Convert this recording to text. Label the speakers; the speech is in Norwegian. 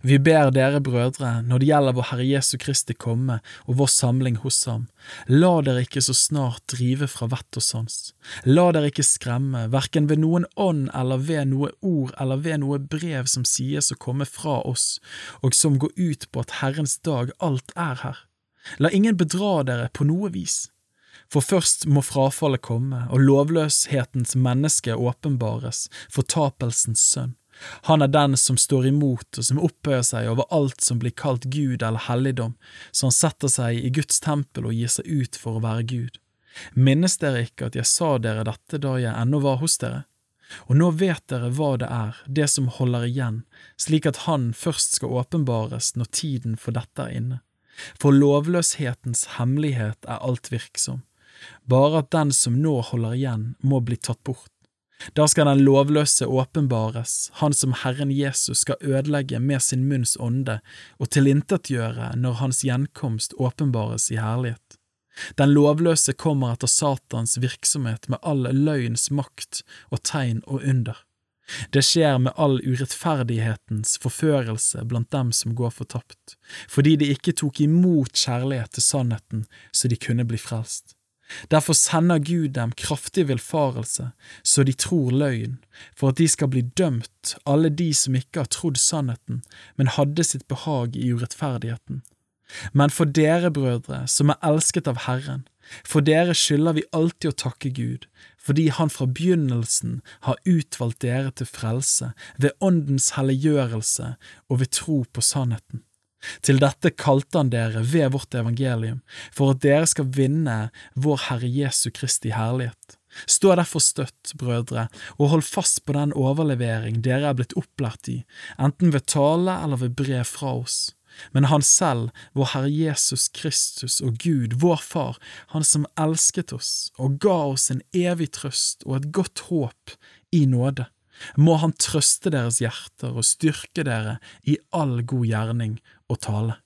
Speaker 1: Vi ber dere brødre, når det gjelder vår Herre Jesu Kristi komme og vår samling hos ham, la dere ikke så snart drive fra vett og sans. La dere ikke skremme, hverken ved noen ånd eller ved noe ord eller ved noe brev som sies å komme fra oss, og som går ut på at Herrens dag alt er her. La ingen bedra dere på noe vis. For først må frafallet komme, og lovløshetens menneske åpenbares, fortapelsens sønn. Han er den som står imot og som opphøyer seg over alt som blir kalt Gud eller helligdom, så han setter seg i Guds tempel og gir seg ut for å være Gud. Minnes dere ikke at jeg sa dere dette da jeg ennå var hos dere? Og nå vet dere hva det er, det som holder igjen, slik at Han først skal åpenbares når tiden for dette er inne. For lovløshetens hemmelighet er alt virksom, bare at den som nå holder igjen, må bli tatt bort. Da skal den lovløse åpenbares, han som Herren Jesus skal ødelegge med sin munns ånde og tilintetgjøre når hans gjenkomst åpenbares i herlighet. Den lovløse kommer etter Satans virksomhet med all løgns makt og tegn og under. Det skjer med all urettferdighetens forførelse blant dem som går fortapt, fordi de ikke tok imot kjærlighet til sannheten så de kunne bli frelst. Derfor sender Gud dem kraftig villfarelse, så de tror løgn, for at de skal bli dømt, alle de som ikke har trodd sannheten, men hadde sitt behag i urettferdigheten. Men for dere, brødre, som er elsket av Herren, for dere skylder vi alltid å takke Gud, fordi Han fra begynnelsen har utvalgt dere til frelse ved Åndens helliggjørelse og ved tro på sannheten. Til dette kalte han dere ved vårt evangelium, for at dere skal vinne vår Herre Jesu Kristi herlighet. Stå derfor støtt, brødre, og hold fast på den overlevering dere er blitt opplært i, enten ved tale eller ved brev fra oss. Men Han selv, vår Herre Jesus Kristus og Gud, vår Far, Han som elsket oss og ga oss en evig trøst og et godt håp i nåde må Han trøste deres hjerter og styrke dere i all god gjerning og tale.